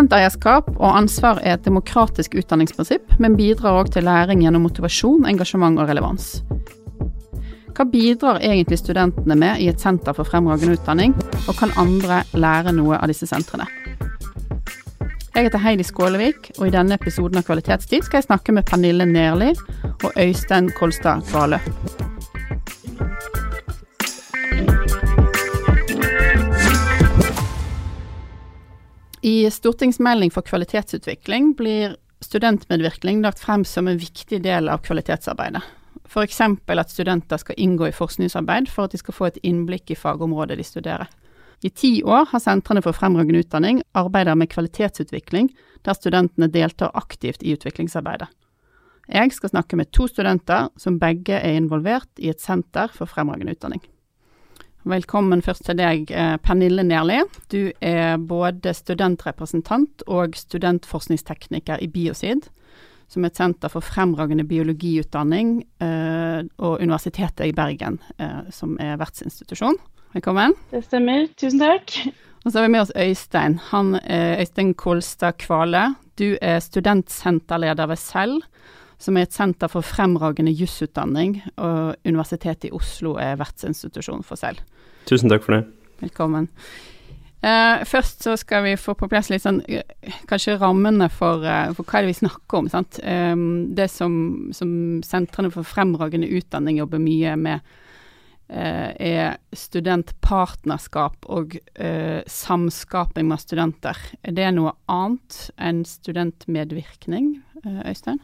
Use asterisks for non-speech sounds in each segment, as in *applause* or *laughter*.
Studenteierskap og ansvar er et demokratisk utdanningsprinsipp, men bidrar òg til læring gjennom motivasjon, engasjement og relevans. Hva bidrar egentlig studentene med i et senter for fremragende utdanning, og kan andre lære noe av disse sentrene? Jeg heter Heidi Skålevik, og i denne episoden av Kvalitetstid skal jeg snakke med Pernille Nerli og Øystein Kolstad Gvalø. I stortingsmelding for kvalitetsutvikling blir studentmedvirkning lagt frem som en viktig del av kvalitetsarbeidet. F.eks. at studenter skal inngå i forskningsarbeid for at de skal få et innblikk i fagområdet de studerer. I ti år har Sentrene for fremragende utdanning arbeidet med kvalitetsutvikling, der studentene deltar aktivt i utviklingsarbeidet. Jeg skal snakke med to studenter som begge er involvert i et senter for fremragende utdanning. Velkommen først til deg, eh, Pernille Nerli. Du er både studentrepresentant og studentforskningstekniker i Biosid, som er et senter for fremragende biologiutdanning, eh, og Universitetet i Bergen, eh, som er vertsinstitusjon. Velkommen. Det stemmer. Tusen takk. Og så har vi med oss Øystein. Han er Øystein Kolstad Kvale. Du er studentsenterleder ved SEL som er et senter for fremragende jusutdanning, og Universitetet i Oslo er vertsinstitusjon for selv. Tusen takk for det. Velkommen. Uh, først så skal vi få på plass litt sånn uh, kanskje rammene for, uh, for, hva er det vi snakker om. sant? Um, det som, som sentrene for fremragende utdanning jobber mye med, er studentpartnerskap og samskaping med studenter. Er det noe annet enn studentmedvirkning, Øystein?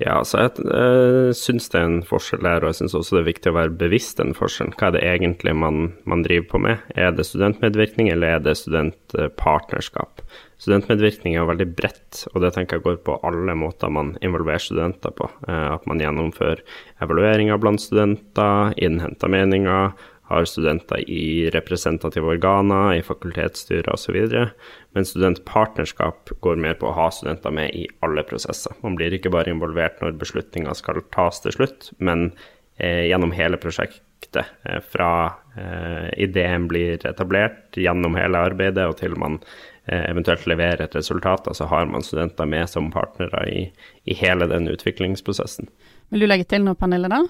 Ja, altså jeg uh, syns det er en forskjell der, og jeg syns også det er viktig å være bevisst den forskjellen. Hva er det egentlig man, man, driver på med? Er det studentmedvirkning, eller er det studentpartnerskap? Studentmedvirkning er jo veldig bredt, og det tenker jeg går på alle måter man involverer studenter på. Uh, at man gjennomfører evalueringer blant studenter, innhenter meninger, har studenter i representative organer, i fakultetsstyrer osv. Men studentpartnerskap går mer på å ha studenter med i alle prosesser. Man blir ikke bare involvert når beslutninger skal tas til slutt, men eh, gjennom hele prosjektet. Eh, fra eh, ideen blir etablert, gjennom hele arbeidet og til man eh, eventuelt leverer et resultat, så har man studenter med som partnere i, i hele den utviklingsprosessen. Vil du legge til noe, Pernille, da?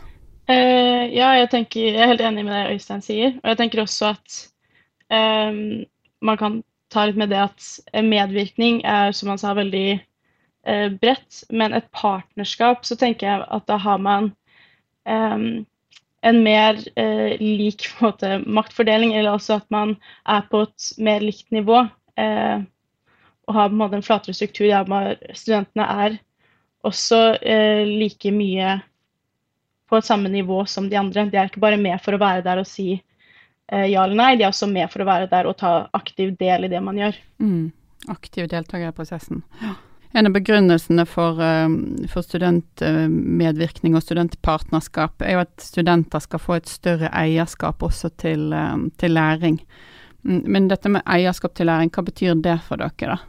Uh, ja, jeg, tenker, jeg, er helt enig med det Øystein sier. Og jeg tenker også at um, man kan ta litt med det at medvirkning er, som han sa, veldig uh, bredt. Men et partnerskap, så tenker jeg at da har man um, en mer uh, lik måte, maktfordeling, eller også at man er på et mer likt nivå. og har på en måte en flatere struktur der studentene er også like mye på samme nivå som de andre. De er ikke bare med for å være der og si eh, ja eller nei, de er også med for å være der og ta aktiv del i det man gjør. Mm. Aktiv deltaker i prosessen. En av begrunnelsene for, um, for, studentmedvirkning og studentpartnerskap er jo at studenter skal få et større eierskap også til, um, til læring. Mm, men dette med eierskap til læring, hva betyr det for dere, da?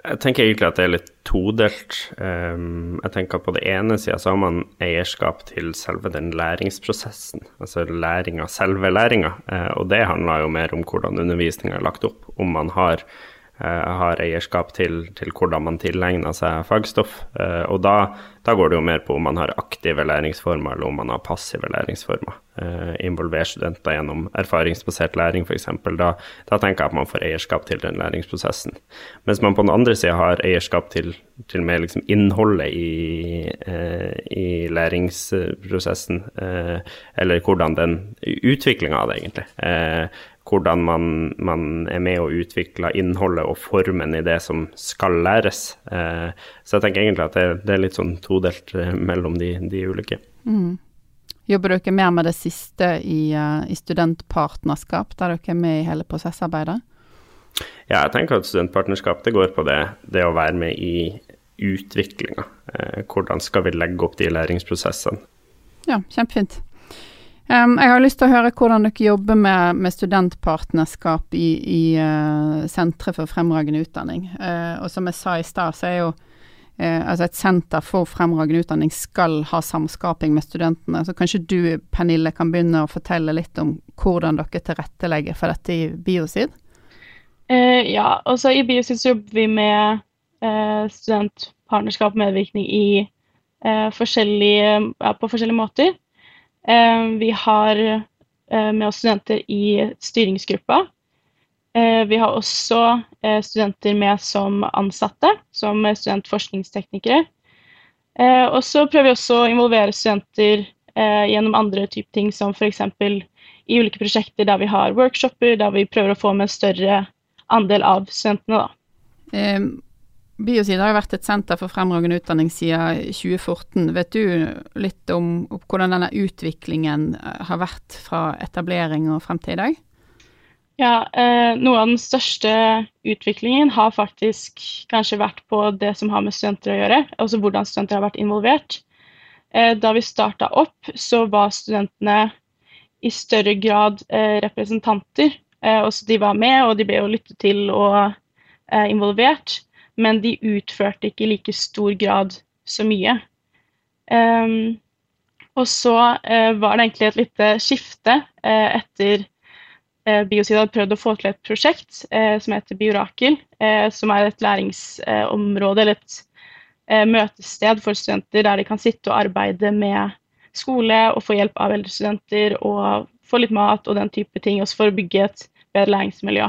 Jeg tenker egentlig at det er litt todelt. Ehm, jeg tenker at På det ene sida så har man eierskap til selve den læringsprosessen, altså læringa, selve læringa. Eh, og det handler jo mer om hvordan undervisninga er lagt opp. Om man har har eierskap til, til, hvordan man tilegner seg fagstoff. Eh, og da, da, går det jo mer på om man har aktive læringsformer eller om man har passive læringsformer. Eh, involver studenter gjennom erfaringsbasert læring f.eks. Da, da tenker jeg at man får eierskap til den læringsprosessen. Mens man på den andre sida har eierskap til, til mer liksom innholdet i, i læringsprosessen, eller hvordan den utviklinga av det, egentlig hvordan man, man, er med og utvikler innholdet og formen i det som skal læres. Eh, så jeg tenker egentlig at det, det er litt sånn todelt eh, mellom de, de ulike. Mm. Jobber dere mer med det siste i, uh, i, studentpartnerskap, der dere er med i hele prosessarbeidet? Ja, jeg tenker at studentpartnerskap det går på det, det å være med i utviklinga. Eh, hvordan skal vi legge opp de læringsprosessene? Ja, kjempefint. Um, jeg har lyst til å høre hvordan dere jobber med, med studentpartnerskap i, i uh, Sentre for fremragende utdanning. Uh, og som jeg sa i stad, så er jo uh, altså et senter for fremragende utdanning skal ha samskaping med studentene. Så kanskje du, Pernille, kan begynne å fortelle litt om hvordan dere tilrettelegger for dette i Biosid? Eh, ja, altså i Biosid så jobber vi med eh, studentpartnerskap og medvirkning i, eh, forskjellige, ja, på forskjellige måter. Eh, vi har eh, med oss studenter i styringsgruppa. Eh, vi har også studenter med som ansatte, som studentforskningsteknikere. og så prøver vi også å involvere studenter gjennom andre typer ting, som f.eks. i ulike prosjekter der vi har workshoper, der vi prøver å få med større andel av studentene, da. Eh, har vært et senter for fremragende utdanning siden 2014. Vet du litt om, om hvordan denne utviklingen eh, har vært fra etablering og frem til i dag? Ja, eh, Noe av den største utviklingen har faktisk kanskje vært på det som har med studenter å gjøre, altså hvordan studenter har vært involvert. Eh, da vi starta opp, så var studentene i større grad eh, representanter Eh, også de var med, og de ble jo lyttet til og eh, involvert, men de utførte ikke i like stor grad så mye. Um, og så uh, var det egentlig et lite skifte uh, etter uh, Biosid hadde prøvd å få til et prosjekt som heter Biorakel, som er et læringsområde eller et møtested for studenter der de kan sitte og arbeide med skole og få hjelp av eldre studenter og få litt mat og den type ting, også for å bygge et bedre læringsmiljø.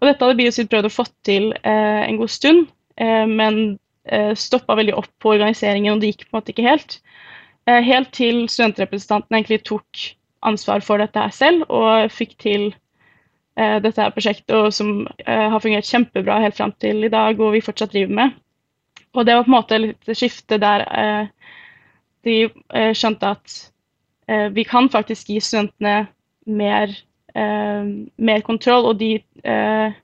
Og dette hadde Biosid prøvd å få til eh, en god stund, eh, men eh, stoppa veldig opp på organiseringen, og det gikk på en måte ikke helt. Eh, helt til studentrepresentantene egentlig tok ansvar for dette her selv, og fikk til dette her prosjektet, og som har fungert kjempebra helt fram til i dag, og vi fortsatt driver med. Og det var på en måte litt skifte der de skjønte at vi kan faktisk gi studentene mer mer kontroll, og de eh,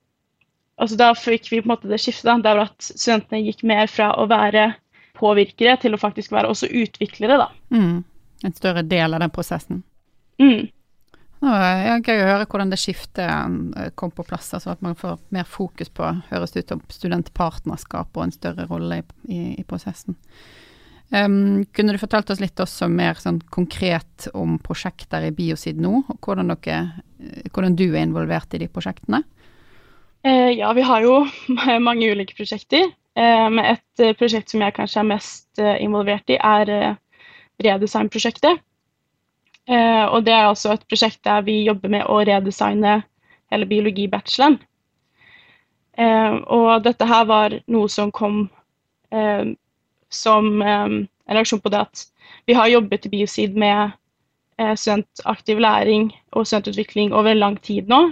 altså Da fikk vi på en måte det skiftet, der at studentene gikk mer fra å være påvirkere til å faktisk være også utviklere, da. Mm. En større del av den prosessen. Mm. Er gøy å høre hvordan det skiftet eh, kom på plass, altså at man får mer fokus på, høres ut som studentpartnerskap og en større rolle i, i, i prosessen. Um, kunne du fortalt oss litt også mer sånn konkret om prosjekter i Biosid nå, og hvordan, dere, eh, hvordan du er involvert i de prosjektene? Uh, ja, vi har jo *laughs* mange ulike prosjekter. Uh, men et uh, prosjekt som jeg kanskje er mest involvert i, er Redesign-prosjektet. og det er altså et prosjekt der vi jobber med å redesigne hele biologibacheloren. og dette her var noe som kom som en reaksjon på det at vi har jobbet i Biosid med uh, studentaktiv læring og studentutvikling over lang tid nå.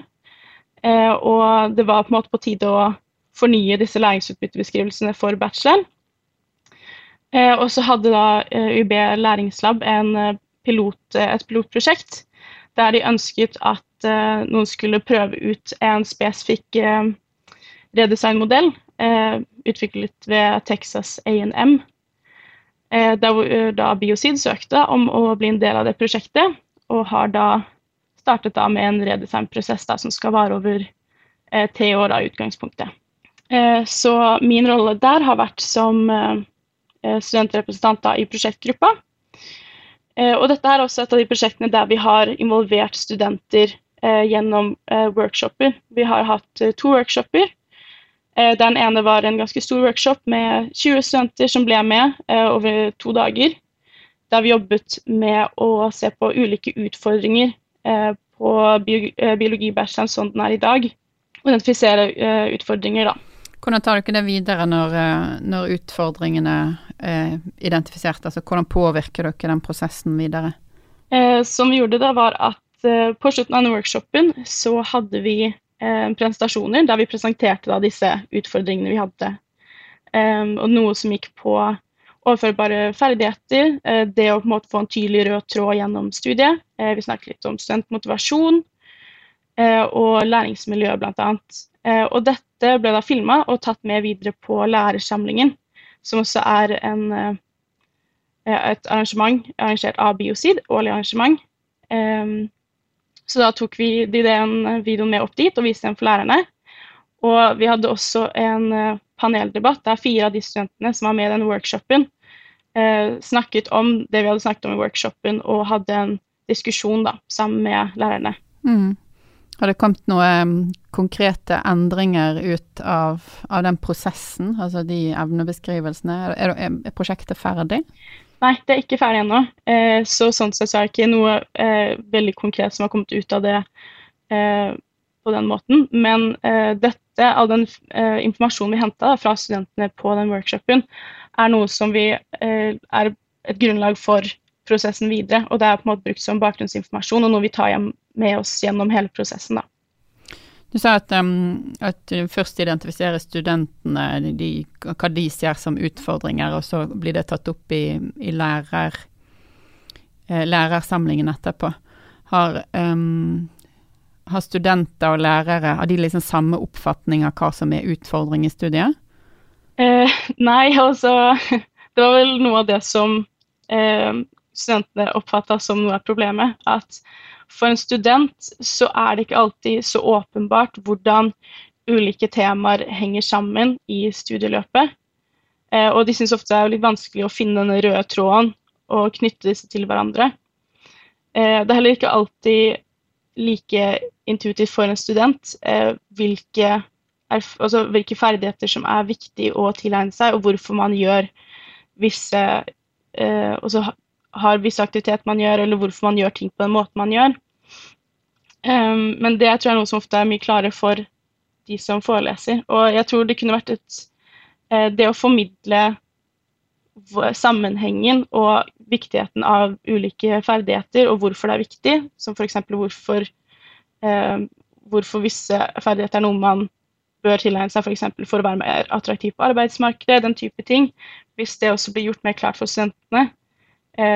Uh, og det var på en måte på tide å fornye disse læringsutbyttebeskrivelsene for bacheloren. Uh, og så hadde da UB Læringslab pilot, et pilotprosjekt der de ønsket at noen skulle prøve ut en spesifikk redesignmodell Eh, utviklet ved Texas A&M. Eh, da, eh, da Biosid søkte om å bli en del av det prosjektet, og har da startet da med en redesignprosess som skal vare over eh, tre år av utgangspunktet. Eh, så min rolle der har vært som eh, studentrepresentant da, i prosjektgruppa. og dette er også et av de prosjektene der vi har involvert studenter gjennom workshoper. Vi har hatt to workshoper Eh, den ene var en ganske stor workshop med 20 studenter som ble med eh, over to dager. Der vi jobbet med å se på ulike utfordringer eh, på biologibacheloren som den er i dag. Og identifisere utfordringer, da. Hvordan tar dere det videre når, når utfordringene er identifisert? Altså hvordan påvirker dere den prosessen videre? som vi gjorde da, var at på slutten av workshopen så hadde vi eh, presentasjoner der vi presenterte da, disse utfordringene vi hadde. Um, og noe som gikk på overførbare ferdigheter, eh, det å på en måte få en tydelig rød tråd gjennom studiet. Eh, vi snakket litt om studentmotivasjon eh, og læringsmiljø, bl.a. Eh, og dette ble da filma og tatt med videre på lærersamlingen, som også er en, eh, et arrangement arrangert av Biosid, årlig arrangement. Um, så da tok vi den videoen med opp dit og viste den for lærerne. Og vi hadde også en eh, paneldebatt der fire av de studentene som var med i den workshopen, eh, snakket om det vi hadde snakket om i workshopen, og hadde en diskusjon da, sammen med lærerne. Mm. Har det kommet noen konkrete endringer ut av, av, den prosessen, altså de evnebeskrivelsene? Er, er, er, prosjektet ferdig? Nei, det er ikke ferdig ennå. Eh, så sånn sett så er det ikke noe eh, veldig konkret som har kommet ut av det eh, på den måten. Men dette, all den informasjonen vi henta fra studentene på den workshopen, er noe som vi er et grunnlag for prosessen videre. Og det er på en måte brukt som bakgrunnsinformasjon og noe vi tar med oss gjennom hele prosessen. da. Du sa at, um, at først identifiserer studentene, de, hva de ser som utfordringer, og så blir det tatt opp i, i lærer, eh, lærersamlingen etterpå. Har, um, har, studenter og lærere har de liksom samme oppfatning av hva som er utfordring i studiet? Eh, nei, altså *laughs* Det var vel noe av det som eh, studentene oppfatta som noe av problemet. At for en student så er det ikke alltid så åpenbart hvordan ulike temaer henger sammen i studieløpet. Eh, og de syns ofte det er litt vanskelig å finne den røde tråden og knytte disse til hverandre. Eh, det er heller ikke alltid like intuitivt for en student eh, hvilke, altså, hvilke, ferdigheter som er viktig å tilegne seg, og hvorfor man gjør visse altså, har visse aktiviteter man gjør, eller hvorfor man gjør ting på den måten man gjør. Um, men det tror jeg er noe som ofte er mye klarere for de som foreleser. Og jeg tror det kunne vært et uh, Det å formidle sammenhengen og viktigheten av ulike ferdigheter, og hvorfor det er viktig, som f.eks. Hvorfor, uh, hvorfor visse ferdigheter er noe man bør tilegne seg f.eks. For, for å være mer attraktiv på arbeidsmarkedet, den type ting. Hvis det også blir gjort mer klart for studentene, Eh,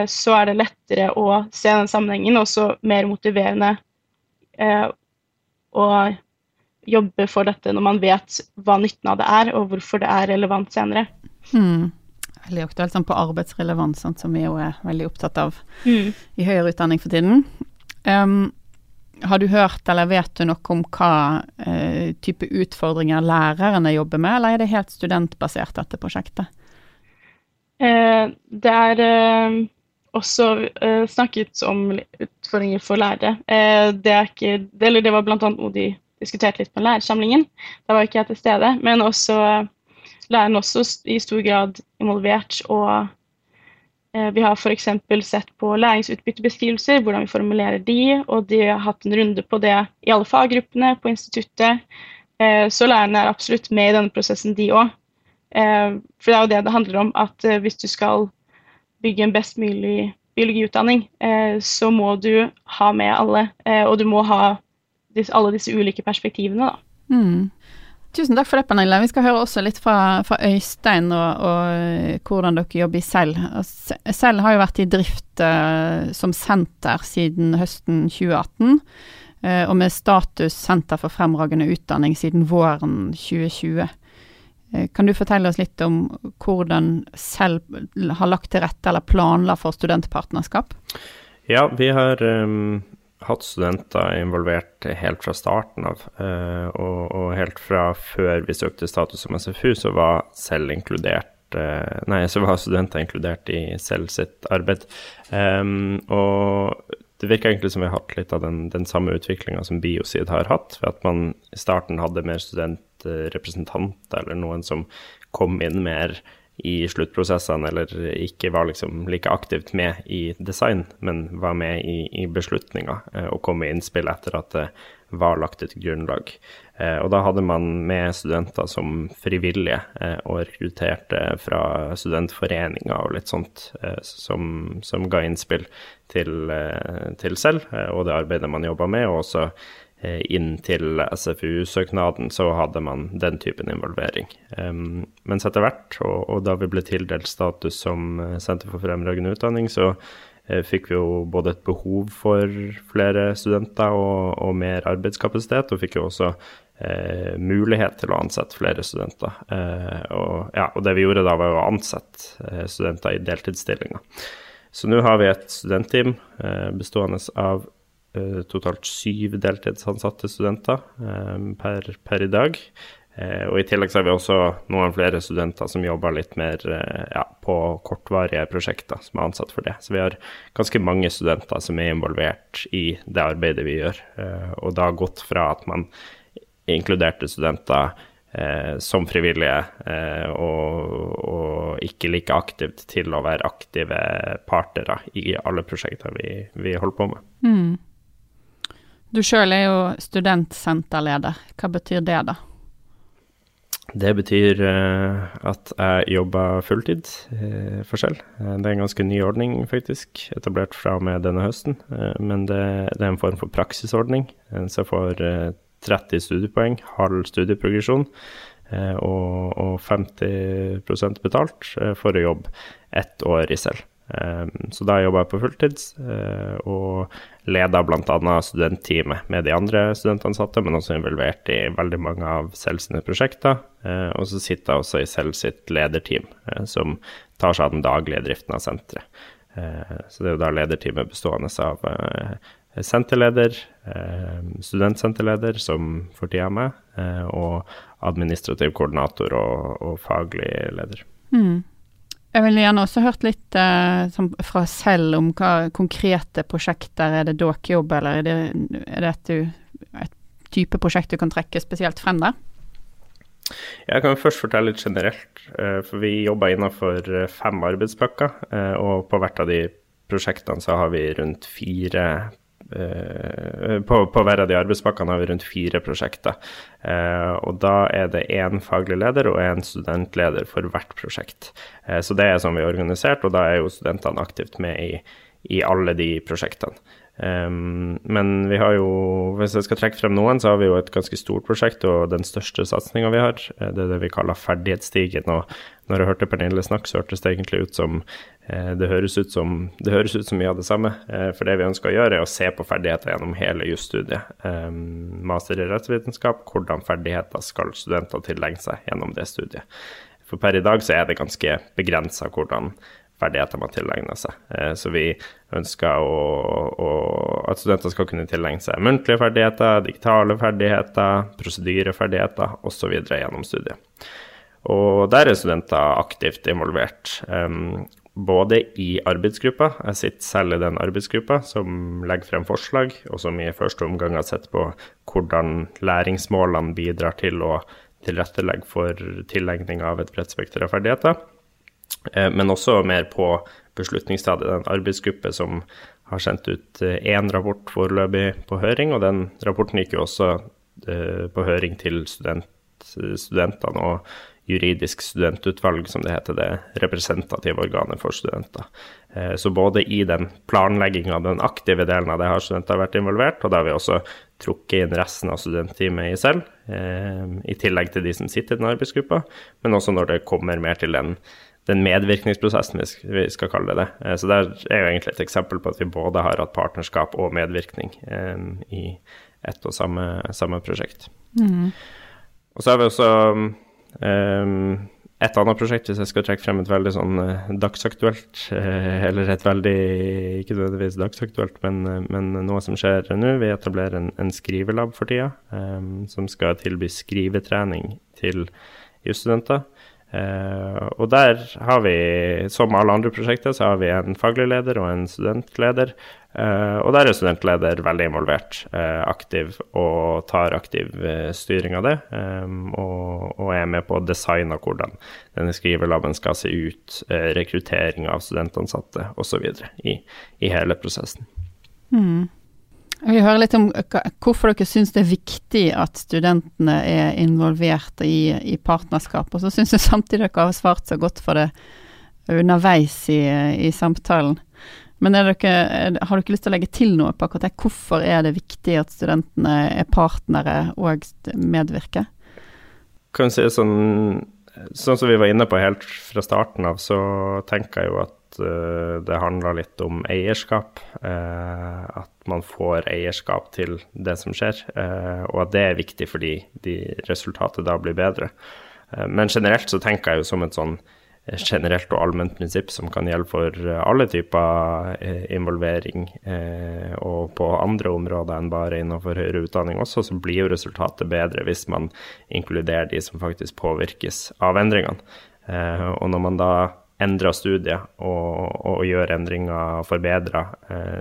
så er det lettere å se den sammenhengen, og så mer motiverende eh, å jobbe for dette når man vet hva nytten av det er, og hvorfor det er relevant senere. Mm. Veldig aktuelt sånn på arbeidsrelevans, sånn, som vi jo er veldig opptatt av mm. i høyere utdanning for tiden. Um, har du hørt eller vet du noe om hva uh, type utfordringer lærerne jobber med, eller er det helt studentbasert, dette prosjektet? Eh, det er eh, også eh, snakket om utfordringer for lærere. det, ikke, det, var bl.a. noe de diskuterte litt på lærersamlingen. Da var ikke jeg til stede. Men også læreren også i stor grad involvert. Og vi har f.eks. sett på læringsutbyttebeskrivelser, hvordan vi formulerer de, og de har hatt en runde på det i alle faggruppene på instituttet. Så lærerne er absolutt med i denne prosessen, de òg. Eh, for det er jo det det handler om, at eh, hvis du skal bygge en best mulig biologiutdanning, eh, så må du ha med alle, og du må ha alle disse ulike perspektivene, da. Mm. Tusen takk for det, Pernille. Vi skal høre også litt fra, fra Øystein og, og, hvordan dere jobber i Selv. Selv har jo vært i drift uh, som senter siden høsten 2018, uh, og med status Senter for fremragende utdanning siden våren 2020. Eh, kan du fortelle oss litt om hvordan selv har lagt til rette eller planla for studentpartnerskap? Ja, vi har um, hatt studenter involvert helt fra starten av. Uh, og, og, helt fra før vi søkte status som SFU, så var selv inkludert uh, Nei, så var studenter inkludert i selv sitt arbeid. Um, og det virker egentlig som vi har hatt litt av den, den samme utviklinga som Biosid har hatt, ved at man i starten hadde mer student representant eller noen som kom inn mer i sluttprosessene, eller ikke var liksom like aktivt med i design, men var med i, i beslutninga eh, og kom med innspill etter at det var lagt et grunnlag. Eh, og da hadde man med studenter som frivillige eh, og rekrutterte fra studentforeninger og litt sånt, som, som ga innspill til, til selv og det arbeidet man jobba med, og også Eh, inn til SFU-søknaden, så hadde man den typen involvering. Mens etter hvert, og, og, da vi ble tildelt status som eh, Senter for fremragende utdanning, så uh, fikk vi jo både et behov for flere studenter og, og mer arbeidskapasitet, og fikk jo også uh, mulighet til å ansette flere studenter. Uh, og, ja, og, det vi gjorde da, var å ansette studenter i deltidsstillinger. Så nå har vi et studentteam bestående av Eh, totalt syv deltidsansatte studenter eh, per, per, i dag. Eh, og I tillegg så har vi også noen flere studenter som jobber litt mer eh, ja, på kortvarige prosjekter, som er ansatt for det. Så vi har ganske mange studenter som er involvert i det arbeidet vi gjør. Eh, og har gått fra at man inkluderte studenter eh, som frivillige eh, og, og, ikke like aktivt til å være aktive partnere i alle prosjekter vi, vi holder på med. Mm. Du sjøl er jo studentsenterleder. Hva betyr det, da? Det betyr uh, at jeg jobber fulltid uh, for selv. Uh, det er en ganske ny ordning, faktisk, etablert fra og med denne høsten. men det, er en form for praksisordning, så jeg får 30 studiepoeng, halv studieprogresjon og, og 50% betalt for å jobbe ett år i selv. Så da jobber jeg på fulltids, og leder bl.a. studentteamet med de andre studentansatte, men også involvert i veldig mange av Selv sine prosjekter. Og så sitter jeg også i Selv sitt lederteam, som tar seg av den daglige driften av senteret. Så det er jo da lederteamet bestående av senterleder, studentsenterleder, som for tida er med, og administrativ koordinator og, og faglig leder. Mm. Jeg ville gjerne også hørt litt eh, fra selv om hva konkrete prosjekter er det dåkejobb, eller er det, er det et, et, type prosjekt du kan trekke spesielt frem der? Jeg kan først fortelle litt generelt, eh, for vi jobber innenfor eh, fem arbeidspakker. Eh, og på hvert av de prosjektene så har vi rundt fire på, på, hver av de arbeidspakkene har vi rundt fire prosjekter. Eh, og da er det én faglig leder og én studentleder for hvert prosjekt. Eh, så det er sånn vi er organisert, og da er jo studentene aktivt med i, i alle de prosjektene. Um, men vi har jo, hvis jeg skal trekke frem noen, så har vi jo et ganske stort prosjekt, og den største satsinga vi har, det er det vi kaller Ferdighetsstigen. Og når jeg hørte Pernille snakke, så hørtes det egentlig ut som Eh, det høres ut som, det høres ut som mye av det samme. Eh, for det vi ønsker å gjøre, er å se på ferdigheter gjennom hele jusstudiet. Um, master i rettsvitenskap, hvordan ferdigheter skal studenter tilegne seg gjennom det studiet. For per i dag så er det ganske begrensa hvordan ferdigheter man tilegner seg. Så vi ønsker å, å, at studenter skal kunne tilegne seg muntlige ferdigheter, digitale ferdigheter, prosedyreferdigheter osv. gjennom studiet. Og der er studenter aktivt involvert. Um, både i arbeidsgruppa, jeg sitter selv i den arbeidsgruppa som legger frem forslag, og som i første omgang har sett på hvordan læringsmålene bidrar til å tilrettelegge for tilegning av et bredt spekter av ferdigheter. Eh, men også mer på beslutningsstadiet. En arbeidsgruppe som har sendt ut én eh, rapport foreløpig på høring, og den rapporten gikk jo også eh, på høring til student, studentene. og juridisk studentutvalg, som det heter, det representative organet for studenter. Så både i den planlegginga, den aktive delen av det, har studenter vært involvert, og da har vi også trukket inn resten av studentteamet i selv, i tillegg til de som sitter i den arbeidsgruppa, men også når det kommer mer til den, den medvirkningsprosessen, vi skal kalle det det. Eh, så det er jo egentlig et eksempel på at vi både har hatt partnerskap og medvirkning i ett og samme, samme prosjekt. Mm. Og så har vi også Um, et annet prosjekt, hvis jeg skal trekke frem et veldig sånn dagsaktuelt, eller et veldig ikke nødvendigvis dagsaktuelt, men, men noe som skjer nå. Vi etablerer en, en skrivelab for tida, um, som skal tilby skrivetrening til jusstudenter. Og der har vi, som alle andre prosjekter, så har vi en faglig leder og en studentleder. Uh, og der er studentleder veldig involvert, uh, aktiv og tar aktiv styring av det. Og, og, er med på å designe hvordan denne skrivelaben skal se ut, rekruttering av studentansatte osv. I, i hele prosessen. Mm. Jeg vil høre litt om hvorfor dere syns det er viktig at studentene er involvert i, i partnerskap. Og så syns jeg samtidig dere har svart så godt for det underveis i, i samtalen. Men dere, har dere lyst til å legge til noe på akkurat det? Hvorfor er det viktig at studentene er partnere og medvirker? Kan si sånn, sånn som vi var inne på helt fra starten av, så tenker jeg jo at uh, det handler litt om eierskap. Uh, at man får eierskap til det som skjer, uh, og at det er viktig fordi de resultatet da blir bedre. men generelt så tenker jeg jo som et sånn generelt og allment prinsipp som kan gjelde for alle typer involvering. Og på andre områder enn bare innenfor høyere utdanning også, så blir jo resultatet bedre hvis man inkluderer de som faktisk påvirkes av endringene. Og når man da endrer studiet og, og gjør endringer, forbedrer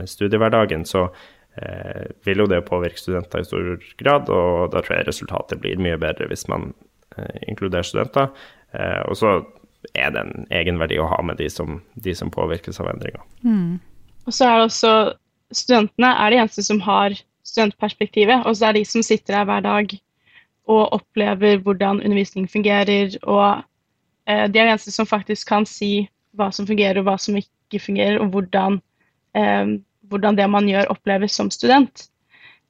studiehverdagen, så Eh, vil jo det påvirke studenter i stor grad, og da tror jeg resultatet blir mye bedre hvis man eh, inkluderer studenter. Eh, og så er det en egenverdi å ha med de som, de som påvirkes av endringer. Mm. Og så er det også Studentene er de eneste som har studentperspektivet, og så er det de som sitter her hver dag og opplever hvordan undervisning fungerer, og eh, de er de eneste som faktisk kan si hva som fungerer og hva som ikke fungerer, og hvordan eh, hvordan det man gjør, oppleves som student.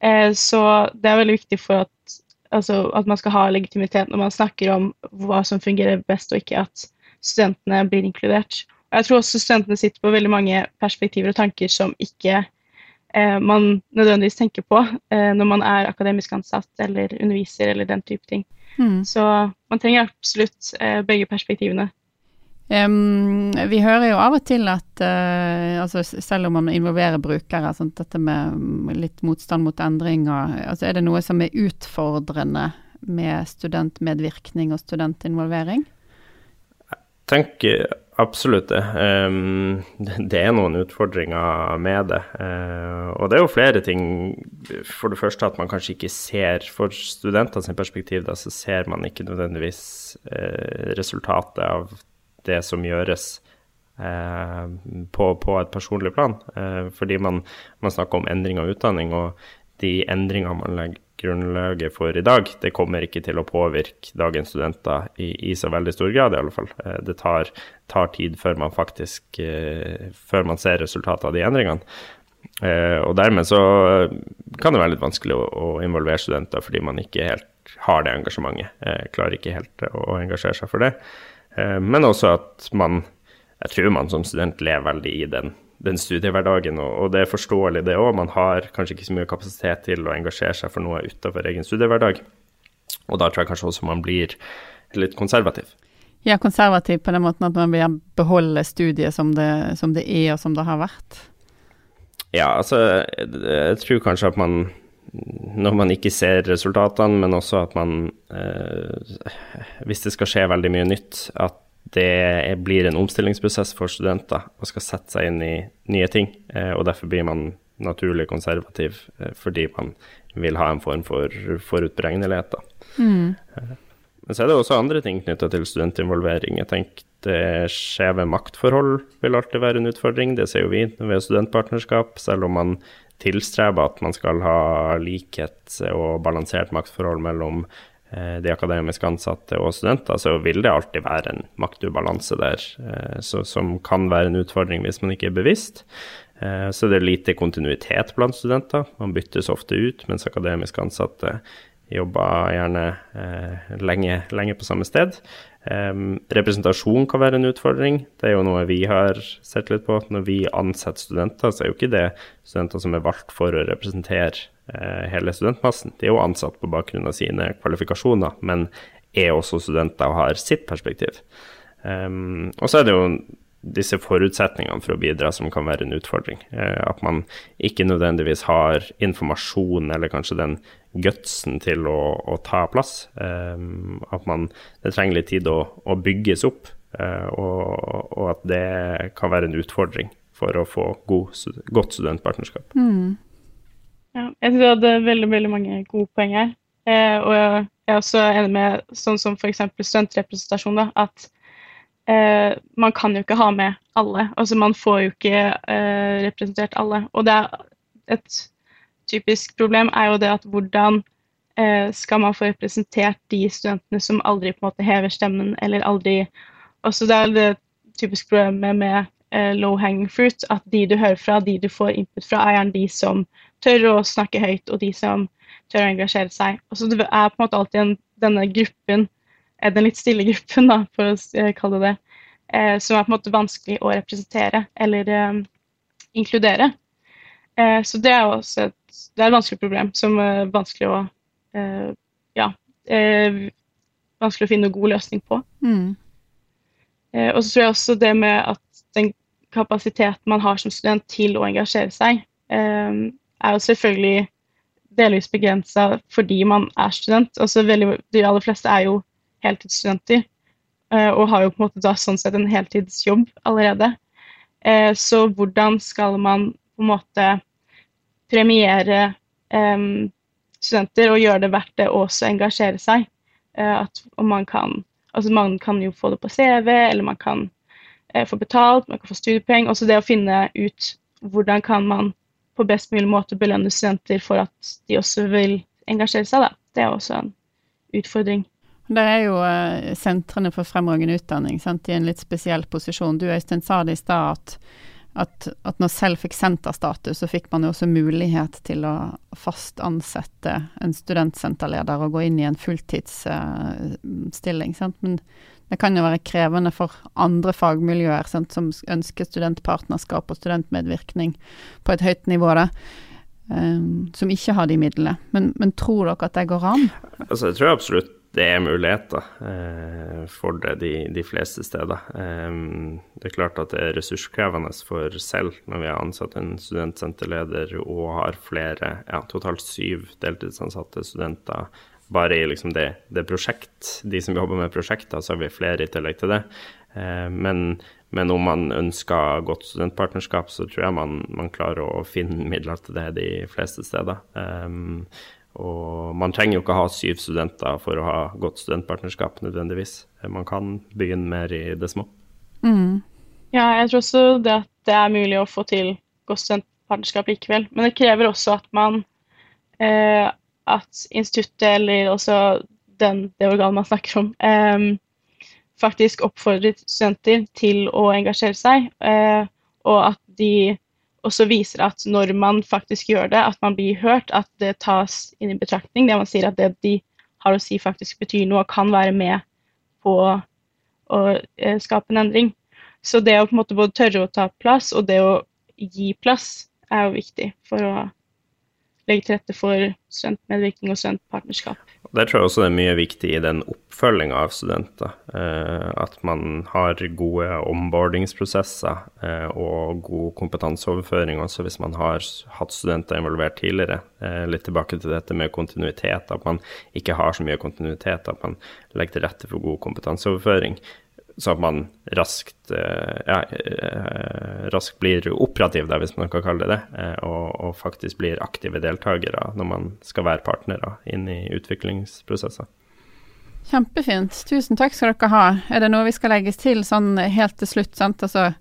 Eh, så det er veldig viktig for at, altså, at, man skal ha legitimitet når man snakker om hva som fungerer best, og ikke at studentene blir inkludert. Jeg tror også studentene sitter på veldig mange perspektiver og tanker som ikke eh, man nødvendigvis tenker på eh, når man er akademisk ansatt eller underviser eller den type ting. Mm. Så man trenger absolutt eh, begge perspektivene. Um, vi hører jo av og til at uh, altså selv om man involverer brukere, sånn, dette med litt motstand mot endringer, altså er det noe som er utfordrende med studentmedvirkning og studentinvolvering? Jeg tenker absolutt det. Det er noen utfordringer med det. Uh, og det er jo flere ting. For det første at man kanskje ikke ser For studenters perspektiv da, så ser man ikke nødvendigvis uh, resultatet av det som gjøres eh, på, på, et personlig plan. Eh, fordi man, man, snakker om endring av utdanning, og de endringene man legger grunnlaget for i dag, det kommer ikke til å påvirke dagens studenter i, i så veldig stor grad, i alle fall. Eh, det tar, tar, tid før man faktisk eh, før man ser resultatet av de endringene. Eh, og dermed så kan det være litt vanskelig å, å involvere studenter fordi man ikke helt har det engasjementet. Klarer ikke helt å engasjere seg for det. Men også at man Jeg tror man som student lever veldig i den, den studiehverdagen, og, og, det er forståelig, det òg. Man har kanskje ikke så mye kapasitet til å engasjere seg for noe utenfor egen studiehverdag. Og da tror jeg kanskje også man blir litt konservativ. Ja, konservativ på den måten at man vil beholde studiet som det, som det er, og som det har vært? Ja, altså jeg tror kanskje at man når man ikke ser resultatene, men også at man eh, Hvis det skal skje veldig mye nytt, at det blir en omstillingsprosess for studenter og skal sette seg inn i nye ting. Eh, og derfor blir man naturlig konservativ eh, fordi man vil ha en form for forutberegnelighet. Mm. Eh, men så er det også andre ting knytta til studentinvolvering. Jeg tenker det skjeve maktforhold vil alltid være en utfordring. Det ser jo vi ved studentpartnerskap, selv om man tilstreber at man skal ha likhet og balansert maktforhold mellom de akademisk ansatte og studenter, så vil det alltid være en maktubalanse der, eh, så, som kan være en utfordring hvis man ikke er bevisst. Eh, så det er lite kontinuitet blant studenter. Man byttes ofte ut, mens akademisk ansatte jobber gjerne lenge, lenge på samme sted. Um, representasjon kan være en utfordring. Det er jo noe vi har sett litt på. Når vi ansetter studenter, så er jo ikke det studenter som er valgt for å representere uh, hele studentmassen. De er jo ansatt på bakgrunn av sine kvalifikasjoner, men er også studenter og har sitt perspektiv. Um, og så er det jo disse forutsetningene for å bidra som kan være en utfordring. Uh, at man ikke nødvendigvis har informasjon eller kanskje den gutsen til å, å ta plass. Um, at man, det trenger litt tid å, å bygges opp, uh, og, og, at det kan være en utfordring for å få god, godt studentpartnerskap. Mm. Ja, jeg synes du hadde veldig, veldig mange gode poeng her. Eh, og jeg er også enig med sånn som f.eks. studentrepresentasjon, da, at eh, man kan jo ikke ha med alle. Altså man får jo ikke eh, representert alle. Og det er et typisk problem er jo det at hvordan eh, skal man få representert de studentene som aldri på en måte hever stemmen, eller aldri Også det er det typiske problemet med eh, low hanging fruit, at de du hører fra, de du får input fra, er gjerne de som tør å snakke høyt, og de som tør å engasjere seg. Og så det er på en måte alltid en, denne gruppen, den litt stille gruppen, da, for å eh, kalle det det, eh, som er på en måte vanskelig å representere eller eh, inkludere. Eh, så det er også et, det er et vanskelig problem som er vanskelig å eh, Ja. Eh, vanskelig å finne en god løsning på. Mm. Eh, og så tror jeg også det med at den kapasiteten man har som student til å engasjere seg, er jo selvfølgelig delvis begrensa fordi man er student. Altså, veldig, de aller fleste er jo heltidsstudenter eh, og har jo på en måte da sånn sett en heltidsjobb allerede. Eh, så hvordan skal man på en måte premiere eh, studenter og gjøre det verdt det også engasjere seg? At man kan Altså man kan jo få det på CV, eller man kan få betalt, man kan få studiepoeng. Også det å finne ut hvordan kan man på best mulig måte belønne studenter for at de også vil engasjere seg. Da. Det er også en utfordring. Der er jo uh, sentrene for fremragende utdanning sant, i en litt spesiell posisjon. Du Øystein sa det i stad at, at, at, når selv fikk senterstatus, så fikk man jo også mulighet til å fast ansette en studentsenterleder og gå inn i en fulltidsstilling. Uh, Men det kan jo være krevende for andre fagmiljøer sant, som ønsker studentpartnerskap og studentmedvirkning på et høyt nivå, da, um, som ikke har de midlene. Men, men, tror dere at det går an? Altså, jeg tror absolutt det er muligheter eh, for det de, de fleste steder. Um, det er klart at det er ressurskrevende for selv når vi har ansatt en studentsenterleder og har flere, ja, totalt syv deltidsansatte studenter bare i liksom det, det, prosjekt, de som jobber med prosjekter, så har vi flere i tillegg til det. Eh, men, men, om man ønsker godt studentpartnerskap, så tror jeg man, man, klarer å finne midler til det de fleste steder. Um, og man trenger jo ikke ha syv studenter for å ha godt studentpartnerskap nødvendigvis. Man kan begynne mer i det små. Mm. Ja, jeg tror også det at det er mulig å få til godt studentpartnerskap likevel. Men det krever også at man eh, at instituttet, eller også den, det organet man snakker om, eh, faktisk oppfordrer studenter til å engasjere seg, eh, og at de også viser det at når man faktisk gjør det, at man blir hørt, at det tas inn i betraktning. Det man sier at det de har å si faktisk betyr noe og kan være med på å eh, skape en endring. Så det å på en måte både tørre å ta plass og det å gi plass er jo viktig for å legge til rette for studentmedvirkning og studentpartnerskap. Der tror jeg også det er mye viktig i den oppfølginga av studenter. Eh, at man har gode onboardingsprosesser eh, og god kompetanseoverføring også hvis man har hatt studenter involvert tidligere. Eh, litt tilbake til dette med kontinuitet, at man ikke har så mye kontinuitet. At man legger til rette for god kompetanseoverføring så at man raskt, eh, ja, eh, raskt blir operativ, der, hvis man kan kalle det det, eh, og, og, faktisk blir aktive deltakere når man skal være partnere inn i utviklingsprosesser. Kjempefint. Tusen takk skal dere ha. Er det noe vi skal legges til sånn helt til slutt? sant? Altså,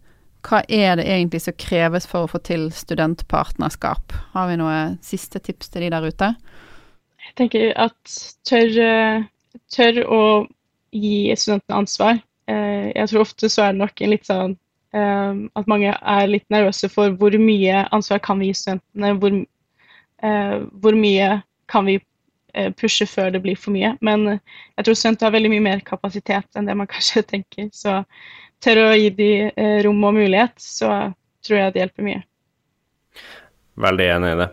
hva er det egentlig som kreves for å få til studentpartnerskap? Har vi noe siste tips til de der ute? Jeg tenker at tør, tør å gi studentene ansvar jeg tror ofte så er det nok en litt sånn eh, at mange er litt nervøse for hvor mye ansvar kan vi gi studentene, hvor, eh, hvor mye kan vi pushe før det blir for mye. Men jeg tror studenter har veldig mye mer kapasitet enn det man *laughs* kanskje tenker. Så tør å gi de rom og mulighet, så tror jeg det hjelper mye. Veldig enig i det.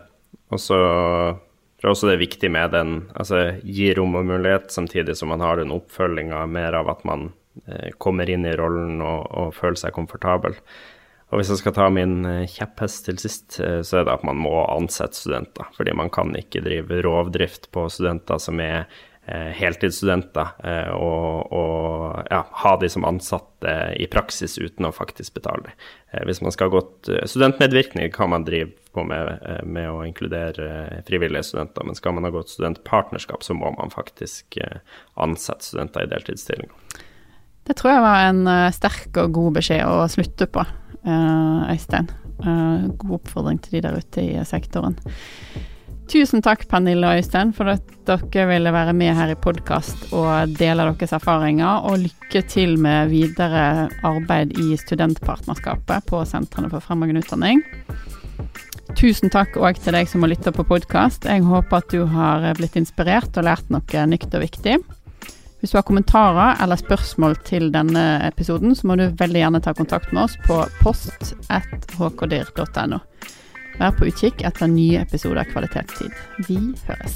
Og så tror jeg også det er viktig med den, altså gi rom og mulighet, samtidig som man har den oppfølginga mer av at man Eh, kommer inn i rollen og, og, føler seg komfortabel. Og hvis jeg skal ta min eh, kjepphest til sist, eh, så er det at man må ansette studenter. Fordi man kan ikke drive rovdrift på studenter som er heltidsstudenter, og, og ja, ha de som ansatte i praksis uten å faktisk betale dem. Hvis man skal ha godt Studentmedvirkning kan man drive på med, med å inkludere frivillige studenter, men skal man ha godt studentpartnerskap, så må man faktisk ansette studenter i deltidsstillinger. Det tror jeg var en uh, sterk og god beskjed å slutte på, uh, Øystein. Uh, god oppfordring til de der ute i sektoren. Tusen takk, Pernille og Øystein, for at dere ville være med her i podkast og dele deres erfaringer. Og lykke til med videre arbeid i studentpartnerskapet på sentrene for fremragende utdanning. Tusen takk òg til deg som har lytta på podkast. Jeg håper at du har blitt inspirert og lært noe nytt og viktig. Hvis du har kommentarer eller spørsmål til denne episoden, så må du veldig gjerne ta kontakt med oss på post.hkdir.no. Vær på utkikk etter nye episoder Kvalitetstid. Vi høres.